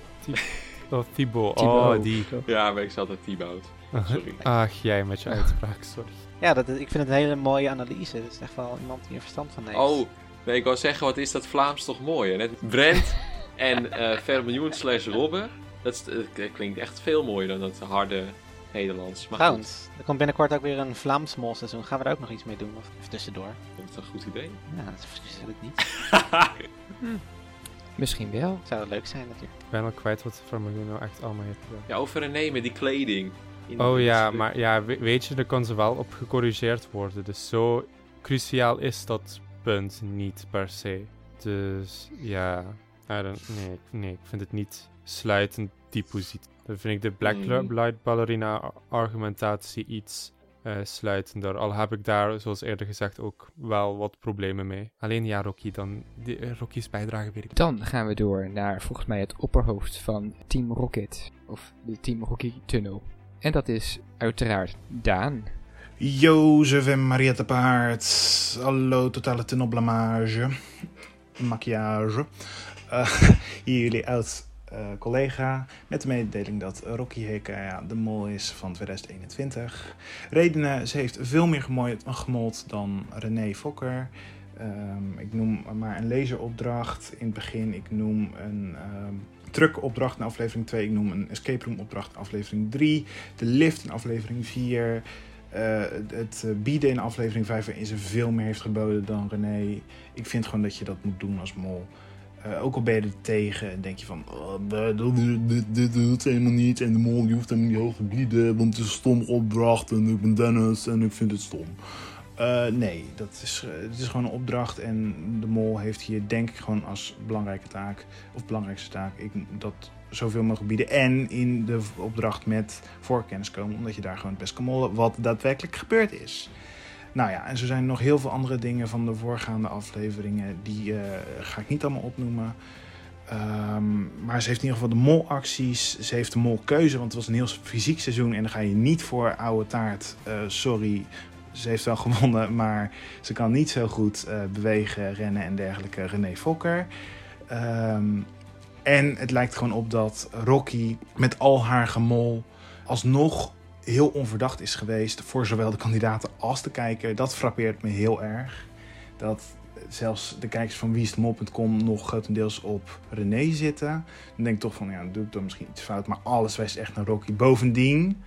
Oh, Thibaut. Thibaut. Oh, die. Ja, maar ik zat altijd Thibaut. Sorry. Ach, jij met je uitspraak, sorry. Ja, dat, is- ik vind het een hele mooie analyse. Dat is echt wel iemand die er verstand van heeft. Oh, nee, ik wou zeggen, wat is dat Vlaams toch mooi, hè? Net Brent en eh Vermiljoen slash Robben. Dat, is- dat klinkt echt veel mooier dan dat harde Nederlands. Maar goed, Trouwens, er komt binnenkort ook weer een Vlaams molseizoen. Gaan we daar ook nog iets mee doen? Of even tussendoor? dat is een goed idee. Ja, dat is het niet. Misschien wel. Zou het leuk zijn natuurlijk. Ik ben al kwijt wat Vermiljoen nou echt allemaal heeft gedaan. Ja, over René die kleding. In Oh ja, stuk. maar ja, we- weet je, daar kan ze wel op gecorrigeerd worden. Dus zo cruciaal is dat punt niet per se. Dus ja, I don't- nee, nee, ik vind het niet sluitend die positie. Dan vind ik de Black Mm. Light Ballerina argumentatie iets eh, sluitender. Al heb ik daar, zoals eerder gezegd, ook wel wat problemen mee. Alleen ja, Rocky, dan die, eh, Rocky's bijdrage weet ik Dan gaan we door naar volgens mij het opperhoofd van Team Rocket. Of de Team Rocky Tunnel. En dat is uiteraard Daan. Jozef en Mariette Paard. Hallo, totale tunnelblamage. Maquillage. Eh, hier jullie oud eh, collega met de mededeling dat Rocky Heka de mol is van 2021. Redenen, ze heeft veel meer gemold dan René Fokker. Ehm, ik noem maar een laseropdracht in het begin. Ik noem een ehm truckopdracht in aflevering 2. Ik noem een escape room opdracht in aflevering 3. De lift in aflevering 4. Eh, het eh, bieden in aflevering 5 waarin ze veel meer heeft geboden dan René. Ik vind gewoon dat je dat moet doen als mol. Eh, ook al ben je er tegen en denk je van... Oh, dit, doet helemaal niet. En de mol hoeft helemaal niet hoog te bieden. Want het is een stom opdracht. En ik ben Dennis en ik vind het stom. Eh, nee, dat is, eh, het is gewoon een opdracht. En de mol heeft hier denk ik gewoon als belangrijke taak... Of belangrijkste taak... Ik, dat zoveel mogelijk bieden. En in de opdracht met voorkennis komen. Omdat je daar gewoon het best kan mollen. Wat daadwerkelijk gebeurd is. Nou ja, en zo zijn nog heel veel andere dingen van de voorgaande afleveringen. Die eh, ga ik niet allemaal opnoemen. Ehm, maar ze heeft in ieder geval de molacties. Ze heeft de molkeuze, want het was een heel fysiek seizoen. En dan ga je niet voor oude taart. Eh, sorry, ze heeft wel gewonnen, maar ze kan niet zo goed eh, bewegen, rennen en dergelijke. René Fokker. Ehm, en het lijkt gewoon op dat Rocky met al haar gemol alsnog heel onverdacht is geweest voor zowel de kandidaten als de kijker. Dat frappeert me heel erg. Dat zelfs de kijkers van wieisdemol.com nog grotendeels op René zitten. Dan denk ik toch van, ja, doe ik dan misschien iets fout. Maar alles wijst echt naar Rocky. Bovendien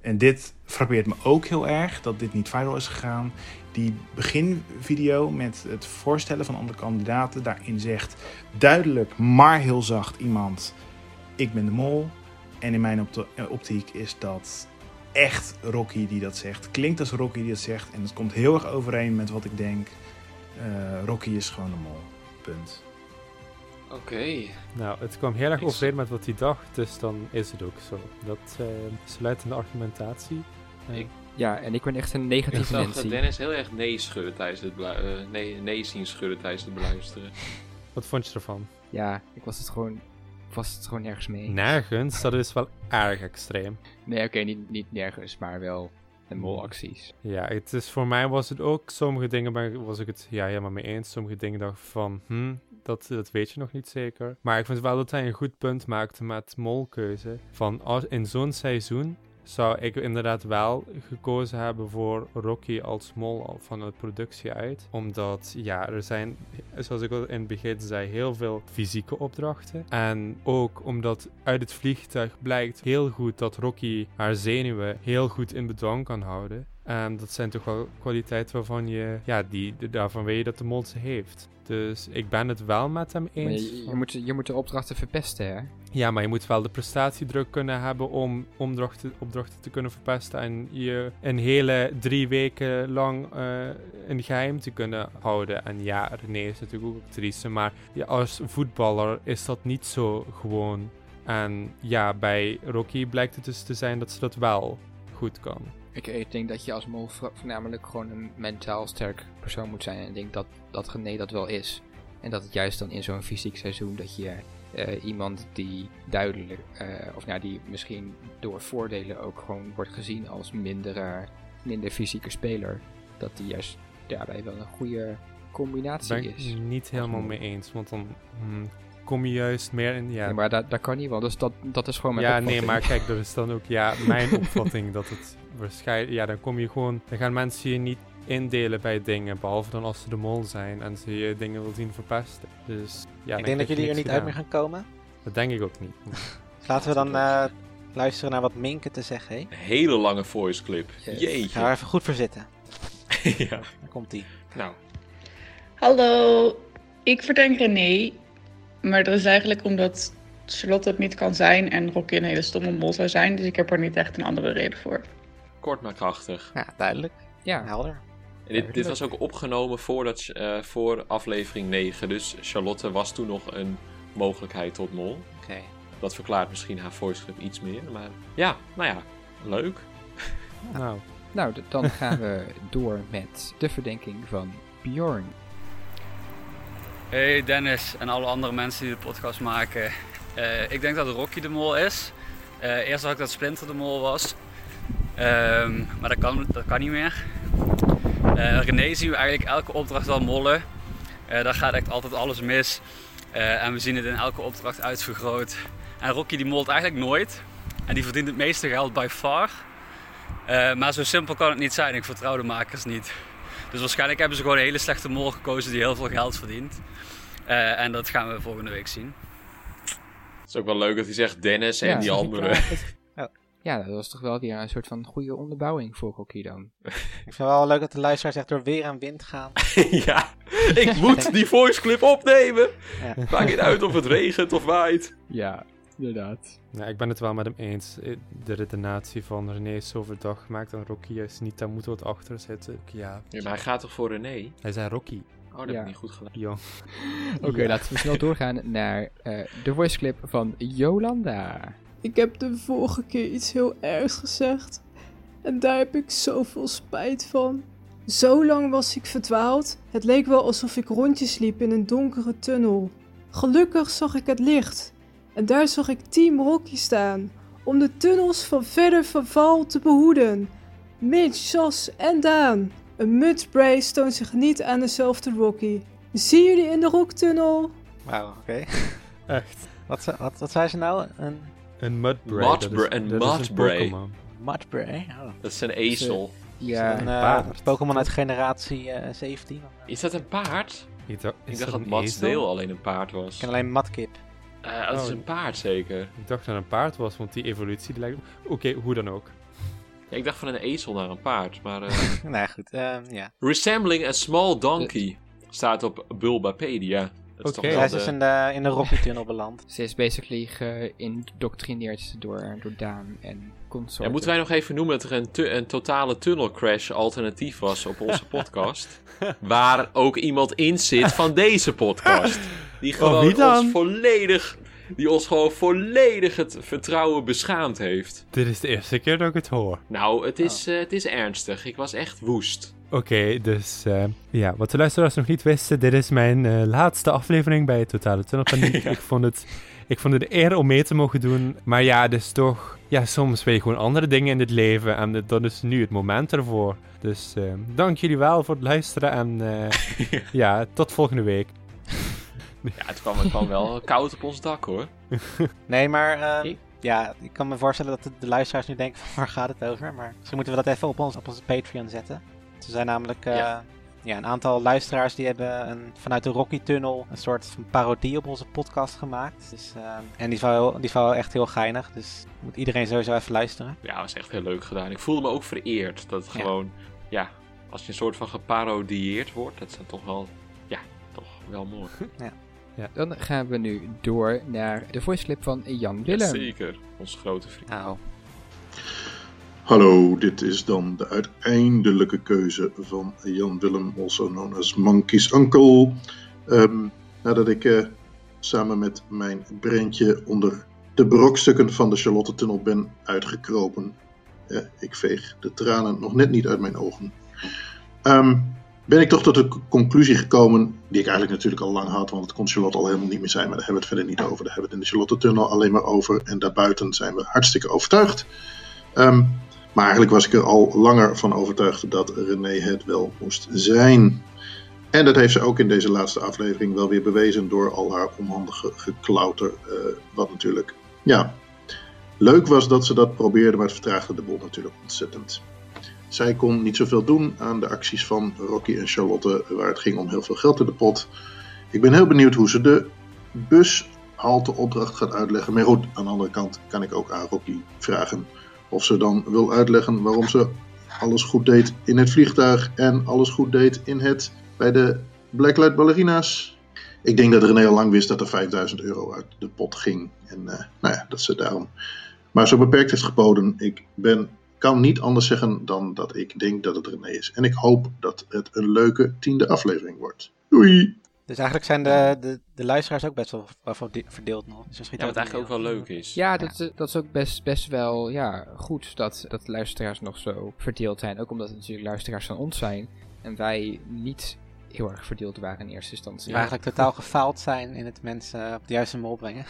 En dit frappeert me ook heel erg dat dit niet viral is gegaan. Die beginvideo met het voorstellen van andere kandidaten, daarin zegt duidelijk, maar heel zacht iemand: Ik ben de mol. En in mijn eh, optiek is dat echt Rocky die dat zegt. Klinkt als Rocky die dat zegt. En het komt heel erg overeen met wat ik denk. Eh, Rocky is gewoon de mol. Punt. Oké. Nou, het kwam heel erg Ik- overeen met wat hij dacht, dus dan is het ook zo. Dat eh sluitende argumentatie. Eh, Ik- Ja, en ik ben echt een Ik negatieve zag Nancy. dat Dennis heel erg nee schudden tijdens het eh, nee, nee zien schudden tijdens het beluisteren. wat vond je ervan? Ja, ik was het gewoon, ik was het gewoon nergens mee. Nergens, dat is wel erg extreem. Nee, oké, niet, niet nergens, maar wel de molacties. Ja, het is, voor mij was het ook, sommige dingen ben, was ik het ja, helemaal mee eens. Sommige dingen dacht van, hm, dat, dat weet je nog niet zeker. Maar ik vind wel dat hij een goed punt maakte met molkeuze. Van in zo'n seizoen zou ik inderdaad wel gekozen hebben voor Rocky als mol van de productie uit. Omdat, ja, er zijn, zoals ik al in het begin zei, heel veel fysieke opdrachten. En ook omdat uit het vliegtuig blijkt heel goed dat Rocky haar zenuwen heel goed in bedwang kan houden. En dat zijn toch wel kwaliteiten waarvan je, ja, die, daarvan weet je dat de ze heeft. Dus ik ben het wel met hem eens. je, je, moet, je moet de opdrachten verpesten, hè? Ja, maar je moet wel de prestatiedruk kunnen hebben om opdrachten, opdrachten te kunnen verpesten. En je een hele drie weken lang eh, een geheim te kunnen houden. En ja, René is natuurlijk ook actrice. Maar ja, als voetballer is dat niet zo gewoon. En ja, bij Rocky blijkt het dus te zijn dat ze dat wel goed kan. Ik, ik denk dat je als mol vo- voornamelijk gewoon een mentaal sterk persoon moet zijn. En ik denk dat, dat René dat wel is. En dat het juist dan in zo'n fysiek seizoen dat je eh, iemand die duidelijk, eh, of nou die misschien door voordelen ook gewoon wordt gezien als minder, minder fysieke speler. Dat die juist daarbij wel een goede combinatie ben ik is. niet helemaal mee eens. Want dan hmm, kom je juist meer in. Ja, maar dat, dat kan niet, want dus dat, dat is gewoon mijn Ja, opvatting. nee, maar kijk, dat is dan ook ja, mijn opvatting dat het waarschijnlijk... Ja, dan kom je gewoon... Dan gaan mensen je niet indelen bij dingen, behalve dan als ze de mol zijn en ze je dingen wil zien verpesten. Dus ja, ik denk dat jullie er niet uit meer gaan komen. Dat denk ik ook niet. Laten we dan eh, luisteren naar wat Minke te zeggen heeft. Een hele lange voice clip. Yes. Ga Jeetje. er even goed voor zitten. ja. Daar komt ie. Nou, Hallo, ik verdenk René, maar dat is eigenlijk omdat Charlotte het niet kan zijn en Rocky een hele stomme mol zou zijn, dus ik heb er niet echt een andere reden voor. kort maar krachtig. Ja, duidelijk. Ja, Helder. En dit, dit was ook opgenomen voordat, eh, voor aflevering 9. Dus Charlotte was toen nog een mogelijkheid tot mol. Oké. Dat verklaart misschien haar voice clip iets meer. Maar ja, nou ja, leuk. Nou, nou, dan gaan we door met de verdenking van Bjorn. Hey Dennis en alle andere mensen die de podcast maken. Eh, ik denk dat Rocky de mol is. Eh, eerst dacht ik dat Splinter de mol was. Ehm, maar dat kan, dat kan niet meer. Eh René zien we eigenlijk elke opdracht wel mollen. Daar gaat echt altijd alles mis. En we zien het in elke opdracht uitvergroot. En Rocky die molt eigenlijk nooit. En die verdient het meeste geld by far. Maar zo simpel kan het niet zijn. Ik vertrouw de makers niet. Dus waarschijnlijk hebben ze gewoon een hele slechte mol gekozen die heel veel geld verdient. Eh, en dat gaan we volgende week zien. Het is ook wel leuk dat hij zegt Dennis en Ja, die andere. Ja, dat was toch wel weer een soort van goede onderbouwing voor Rocky dan. Ik vind het wel leuk dat de luisteraars echt door weer en wind gaan. ja, ik moet die voice clip opnemen. Ja. Maakt niet uit of het regent of waait. Ja, inderdaad. ja, ik ben het wel met hem eens. Eh, De redenatie van René is zo verdacht gemaakt en Rocky juist niet. Daar moet wat achter zitten. Ja, Ja, maar hij gaat toch voor René? hij zei Rocky. Oh, dat heb ik niet goed gedaan. Jong. Oké, Ja. laten we snel doorgaan naar eh, de voice clip van Jolanda. Ik heb de vorige keer iets heel ergs gezegd. En daar heb ik zoveel spijt van. Zo lang was ik verdwaald. Het leek wel alsof ik rondjes liep in een donkere tunnel. Gelukkig zag ik het licht. En daar zag ik Team Rocky staan. Om de tunnels van verder verval te behoeden. Mitch, Jas en Daan. Een mudspray toont zich niet aan dezelfde Rocky. Zie jullie in de rocktunnel? Wauw, oké. Echt. Wat, ze- wat, wat zei ze nou? Een Een mudbray. Mudbray- dat is- een dat is mudbray. Pokémon. Oh. Dat is een ezel. Ja, een eh, paard. Pokémon uit generatie eh 17. Is dat een paard? Ik dacht, Ik is dacht dat een Mats ezel? Deel alleen een paard was. Ik ken alleen Matkip. Eh, dat is Oh. een paard zeker. Ik dacht dat het een paard was, want die evolutie die lijkt... Oké, hoe dan ook. Ja, ik dacht van een ezel naar een paard, maar... eh, nou ja, goed. ehm, ja. Resembling a small donkey staat op Bulbapedia. Dat is toch Zij wel is dus de- in de, in de Rocky-tunnel beland. Ze is basically geïndoctrineerd door, door Daan en consorten. Ja, moeten wij nog even noemen dat er een, tu- een totale tunnel crash alternatief was op onze podcast. waar ook iemand in zit van deze podcast. Die Oh, gewoon ons volledig... Die ons gewoon volledig het vertrouwen beschaamd heeft. Dit is de eerste keer dat ik het hoor. Nou, het is, eh, het is ernstig. Ik was echt woest. Oké, dus eh, ja, wat de luisteraars nog niet wisten, dit is mijn eh, laatste aflevering bij Totale Tunnelpaniek. ik, vond het, ik vond het een eer om mee te mogen doen, maar ja, dus toch, ja, soms wil je gewoon andere dingen in dit leven en dat is nu het moment ervoor. Dus eh, dank jullie wel voor het luisteren en eh, ja, tot volgende week. Ja, het kwam, het kwam wel koud op ons dak hoor. Nee, maar ehm, ja, ik kan me voorstellen dat de, de luisteraars nu denken van waar gaat het over. Maar misschien moeten we dat even op, ons, op onze Patreon zetten. Er zijn namelijk eh, Ja. ja. een aantal luisteraars die hebben een, vanuit de Rocky Tunnel een soort van parodie op onze podcast gemaakt. Dus, ehm, en die is, wel die is wel echt heel geinig, dus moet iedereen sowieso even luisteren. Ja, dat was echt heel leuk gedaan. Ik voelde me ook vereerd dat het Ja. gewoon, ja, als je een soort van geparodieerd wordt, dat is dan toch wel, ja, toch wel mooi. Ja. Ja, dan gaan we nu door naar de voice clip van Jan Willem. Zeker, onze grote vriend. Nou. Hallo, dit is dan de uiteindelijke keuze van Jan Willem, also known as Monkey's Uncle. Ehm, nadat ik eh, samen met mijn breintje onder de brokstukken van de Charlotte-tunnel ben uitgekropen. Eh, ik veeg de tranen nog net niet uit mijn ogen. Ehm, ben ik toch tot de conclusie gekomen, die ik eigenlijk natuurlijk al lang had, want het kon Charlotte al helemaal niet meer zijn, maar daar hebben we het verder niet over. Daar hebben we het in de Charlotte-tunnel alleen maar over en daarbuiten zijn we hartstikke overtuigd. Ehm, maar eigenlijk was ik er al langer van overtuigd dat René het wel moest zijn. En dat heeft ze ook in deze laatste aflevering wel weer bewezen door al haar onhandige geklauter. eh, wat natuurlijk, ja, leuk was dat ze dat probeerde, maar het vertraagde de boel natuurlijk ontzettend. Zij kon niet zoveel doen aan de acties van Rocky en Charlotte, waar het ging om heel veel geld in de pot. Ik ben heel benieuwd hoe ze de bushalte opdracht gaat uitleggen. Maar goed, aan de andere kant kan ik ook aan Rocky vragen of ze dan wil uitleggen waarom ze alles goed deed in het vliegtuig en alles goed deed in het bij de Blacklight Ballerina's. Ik denk dat René al lang wist dat er 5000 euro uit de pot ging. En eh, nou ja, dat ze daarom maar zo beperkt heeft geboden. Ik ben, kan niet anders zeggen dan dat ik denk dat het René is. En ik hoop dat het een leuke tiende aflevering wordt. Doei! Dus eigenlijk zijn de, de, de luisteraars ook best wel wel verde- verdeeld nog. Dus misschien Ja, wat eigenlijk ook wel leuk is. Ja, dat, is- dat is ook best, best wel ja, goed dat, dat de luisteraars nog zo verdeeld zijn. Ook omdat het natuurlijk luisteraars van ons zijn. En wij niet heel erg verdeeld waren in eerste instantie. Eigenlijk totaal gefaald zijn in het mensen op de juiste mol brengen.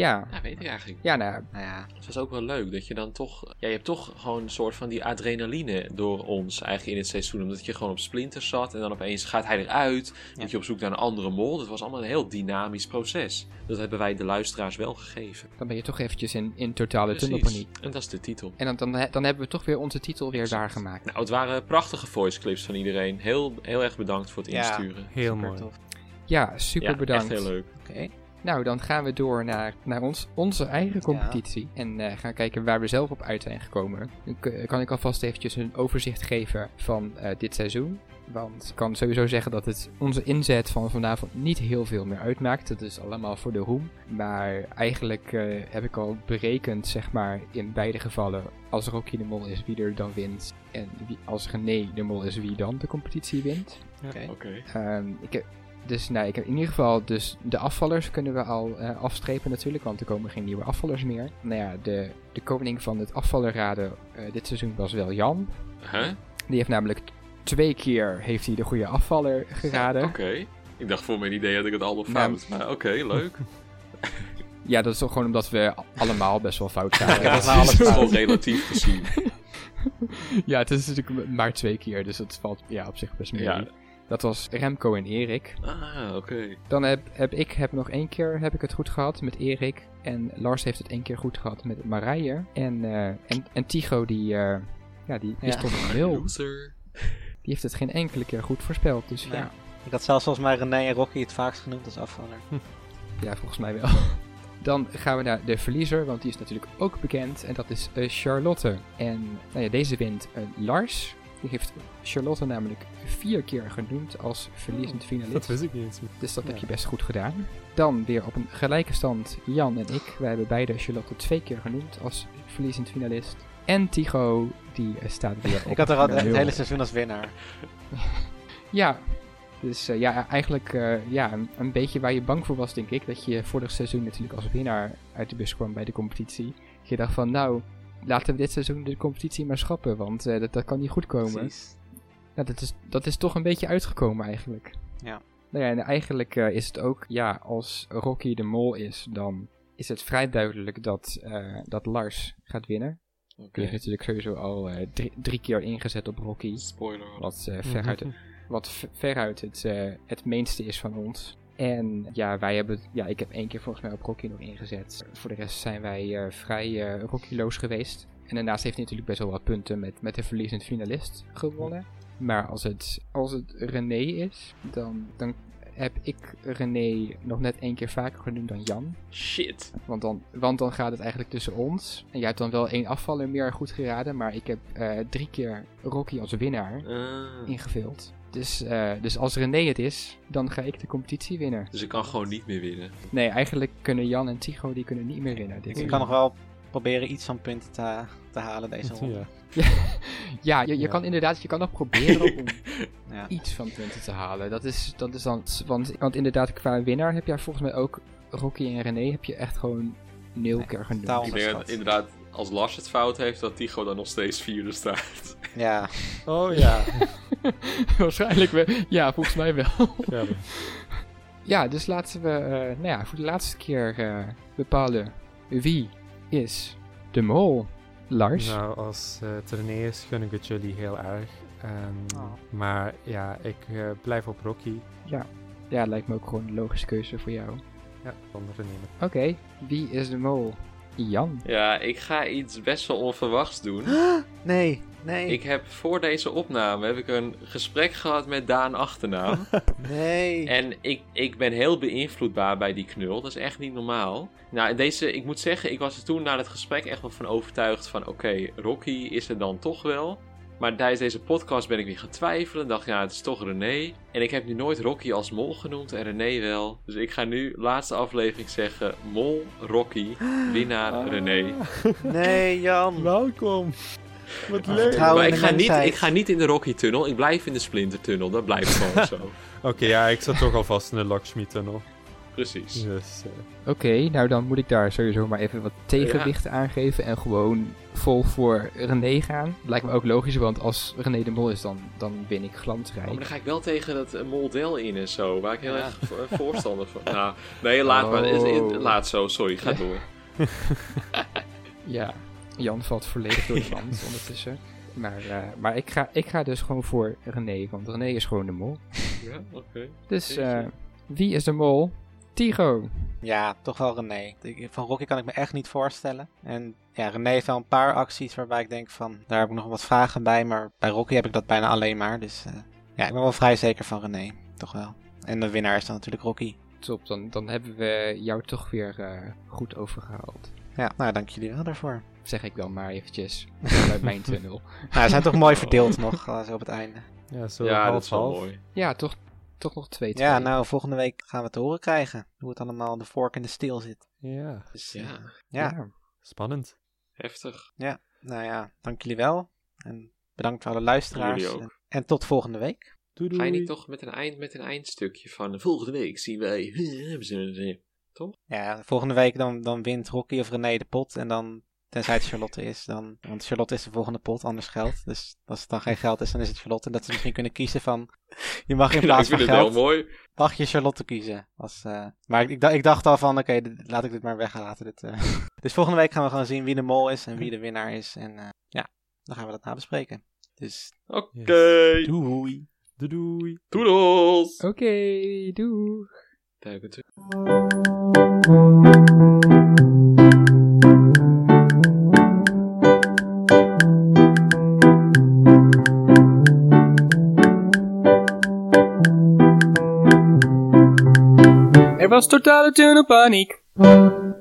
Ja. Ja, weet ik eigenlijk. Ja, nou, nou ja. Het was ook wel leuk dat je dan toch... Ja, je hebt toch gewoon een soort van die adrenaline door ons eigenlijk in het seizoen. Omdat je gewoon op Splinter zat en dan opeens gaat hij eruit. Moet je op zoek naar een andere mol. Het was allemaal een heel dynamisch proces. Dat hebben wij de luisteraars wel gegeven. Dan ben je toch eventjes in, in totale tunnelpaniek. En dat is de titel. En dan, dan, dan hebben we toch weer onze titel weer waargemaakt. Nou, het waren prachtige voice clips van iedereen. Heel, heel erg bedankt voor het Ja, insturen. heel mooi. Ja, super Ja, bedankt. echt heel leuk. Oké. Nou, dan gaan we door naar, naar ons, onze eigen competitie. En eh, gaan kijken waar we zelf op uit zijn gekomen. Dan k- kan ik alvast eventjes een overzicht geven van eh, dit seizoen. Want ik kan sowieso zeggen dat het onze inzet van vanavond niet heel veel meer uitmaakt. Dat is allemaal voor de roem. Maar eigenlijk eh, heb ik al berekend, zeg maar, in beide gevallen... als Rocky de Mol is, wie er dan wint. En wie, als René de Mol is, wie dan de competitie wint. Oké. Ehm, ik heb, dus nou, ik heb in ieder geval dus de afvallers kunnen we al eh, afstrepen natuurlijk, want er komen geen nieuwe afvallers meer. Nou ja, de, de koning van het afvallerraden eh, dit seizoen was wel Jan. Huh? Die heeft namelijk twee keer heeft hij de goede afvaller geraden. Oké. Ik dacht voor mijn idee had ik het allemaal Nou, fout. Maar oké, leuk. Ja, dat is toch gewoon omdat we allemaal best wel fout zijn. Ja, dat is gewoon relatief gezien. ja, het is natuurlijk maar twee keer, dus het valt ja, op zich best mee. Ja. Dat was Remco en Erik. Ah, oké. Dan heb, heb ik heb nog één keer heb ik het goed gehad met Erik. En Lars heeft het één keer goed gehad met Marije. En, eh, en, en Tigo, die, eh, ja, die, die Ja. stond op nul. Loser. Die heeft het geen enkele keer goed voorspeld. Dus Nee. ja. Ik had zelfs volgens mij René en Rocky het vaakst genoemd als afvaller. ja, volgens mij wel. Dan gaan we naar de verliezer, want die is natuurlijk ook bekend. En dat is eh, Charlotte. En nou ja, deze wint Lars. Die heeft Charlotte namelijk vier keer genoemd als verliezend finalist. Dat wist ik niet eens. Dus dat heb je best goed gedaan. Dan weer op een gelijke stand Jan en ik. Wij hebben beide Charlotte twee keer genoemd als verliezend finalist. En Tycho, die eh, staat weer op Ik had er al het hele seizoen als winnaar. Ja, dus eh, ja, eigenlijk eh, ja, een, een beetje waar je bang voor was, denk ik. Dat je vorig seizoen natuurlijk als winnaar uit de bus kwam bij de competitie. Dat je dacht van, nou, laten we dit seizoen de competitie maar schrappen, want eh, dat, dat kan niet goed komen. Precies. Ja, dat, is, dat is toch een beetje uitgekomen eigenlijk. Ja. Nou ja, en eigenlijk eh, is het ook, ja, als Rocky de mol is, dan is het vrij duidelijk dat, eh, dat Lars gaat winnen. Die heeft natuurlijk sowieso al eh, drie, drie keer ingezet op Rocky. Spoiler. Wat eh, veruit, wat v- veruit het, eh, het meeste is van ons. En ja, wij hebben, ja, ik heb één keer volgens mij op Rocky nog ingezet. Voor de rest zijn wij eh, vrij eh Rocky-loos geweest. En daarnaast heeft hij natuurlijk best wel wat punten met, met de verliezend finalist gewonnen. Maar als het, als het René is, dan, dan heb ik René nog net één keer vaker genoemd dan Jan. Shit. Want dan, want dan gaat het eigenlijk tussen ons. En jij hebt dan wel één afvaller meer goed geraden. Maar ik heb eh, drie keer Rocky als winnaar Ah. ingevuld. Dus, eh, dus als René het is, dan ga ik de competitie winnen. Dus ik kan gewoon niet meer winnen. Nee, eigenlijk kunnen Jan en Tycho die kunnen niet meer winnen. Dit Ik kan nog wel proberen iets van punten te, te halen deze ronde. Ja, ja je, je Ja. kan inderdaad, je kan nog proberen om Ja. iets van punten te halen. Dat is, dat is dan, want, want inderdaad, qua winnaar heb jij volgens mij ook Rocky en René heb je echt gewoon nul keer genoemd. Ik denk inderdaad, als Lars het fout heeft, dat Tycho dan nog steeds vierde staat. Ja. Oh ja. Waarschijnlijk wel. Ja, volgens mij wel. Ja, Ja, dus laten we eh, nou ja, voor de laatste keer eh, bepalen wie is de mol. Lars. Nou, als eh, het René is, gun ik het jullie heel erg. Ehm, Oh. Maar ja, ik eh, blijf op Rocky. Ja. ja, lijkt me ook gewoon een logische keuze voor jou. Ja, van René. Oké, wie is de mol? Jan. Ja, ik ga iets best wel onverwachts doen. Nee, nee. Ik heb voor deze opname heb ik een gesprek gehad met Daan Achternaam. Nee. En ik, ik ben heel beïnvloedbaar bij die knul. Dat is echt niet normaal. Nou, deze, ik moet zeggen, ik was er toen na het gesprek echt wel van overtuigd van... Oké, Rocky is er dan toch wel. Maar tijdens deze podcast ben ik weer gaan twijfelen. Dacht, ja, het is toch René. En ik heb nu nooit Rocky als mol genoemd en René wel. Dus ik ga nu, laatste aflevering, zeggen... Mol, Rocky, winnaar, René. Nee, Jan. Welkom. Wat leuk. Maar ik ga, niet, ik ga niet in de Rocky-tunnel. Ik blijf in de Splinter-tunnel. Dat blijft gewoon zo. Oké, ja, ik zat toch alvast in de Lakshmi-tunnel. Precies. Dus, eh, Oké, nou dan moet ik daar sowieso maar even wat tegenwicht aangeven en gewoon vol voor René gaan. Lijkt me ook logisch, want als René de mol is, dan, dan win ik Oh, glansrijk. maar dan ga ik wel tegen dat eh, model in en zo. Waar ik heel Ja. erg vo- voorstander van. Nou, nee, laat maar. Is- is- Oh. Laat zo, sorry. Ga Ja. door. Ja, Jan valt volledig door de mand ondertussen. Maar, eh, maar ik, ga, ik ga dus gewoon voor René, want René is gewoon de mol. Ja, oké. Dus eh, wie is de mol? Tycho. Ja, toch wel René. Van Rocky kan ik me echt niet voorstellen. En ja, René heeft wel een paar acties waarbij ik denk van, daar heb ik nog wat vragen bij. Maar bij Rocky heb ik dat bijna alleen maar. Dus eh, ja, ik ben wel vrij zeker van René. Toch wel. En de winnaar is dan natuurlijk Rocky. Top, dan, dan hebben we jou toch weer eh, goed overgehaald. Ja, nou dank jullie wel daarvoor. Zeg ik dan maar eventjes vanuit mijn tunnel. Nou, ze zijn toch mooi verdeeld nog, eh, zo op het einde. Ja, zo Ja, half, dat is wel half. mooi. Ja, toch, toch nog twee, Ja, twee. nou, volgende week gaan we te horen krijgen. Hoe het allemaal de vork in de steel zit. Ja, Dus, Ja. ja. Ja. spannend. Heftig. Ja, nou ja, dank jullie wel. En bedankt voor alle luisteraars. Jullie ook. En, en tot volgende week. Doei Ga je doei. niet toch met een, eind, met een eindstukje van volgende week zien wij... Toch? Ja, volgende week dan, dan wint Rocky of René de pot. En dan, tenzij het Charlotte is, dan... Want Charlotte is de volgende pot, anders geld. Dus als het dan geen geld is, dan is het Charlotte. En dat ze misschien kunnen kiezen van... Je mag in plaats ik van vind het geld... mooi. Mag je Charlotte kiezen. Als, eh, maar ik, ik, dacht- al van, oké, laat ik dit maar weglaten. Dit, eh. Dus volgende week gaan we gewoon zien wie de mol is en wie de winnaar is. En eh, ja, dan gaan we dat nabespreken. Dus Oké. doei. Doei doei. Doedels. Oké, doei. Duiken terug. Er was totale tunnelpaniek.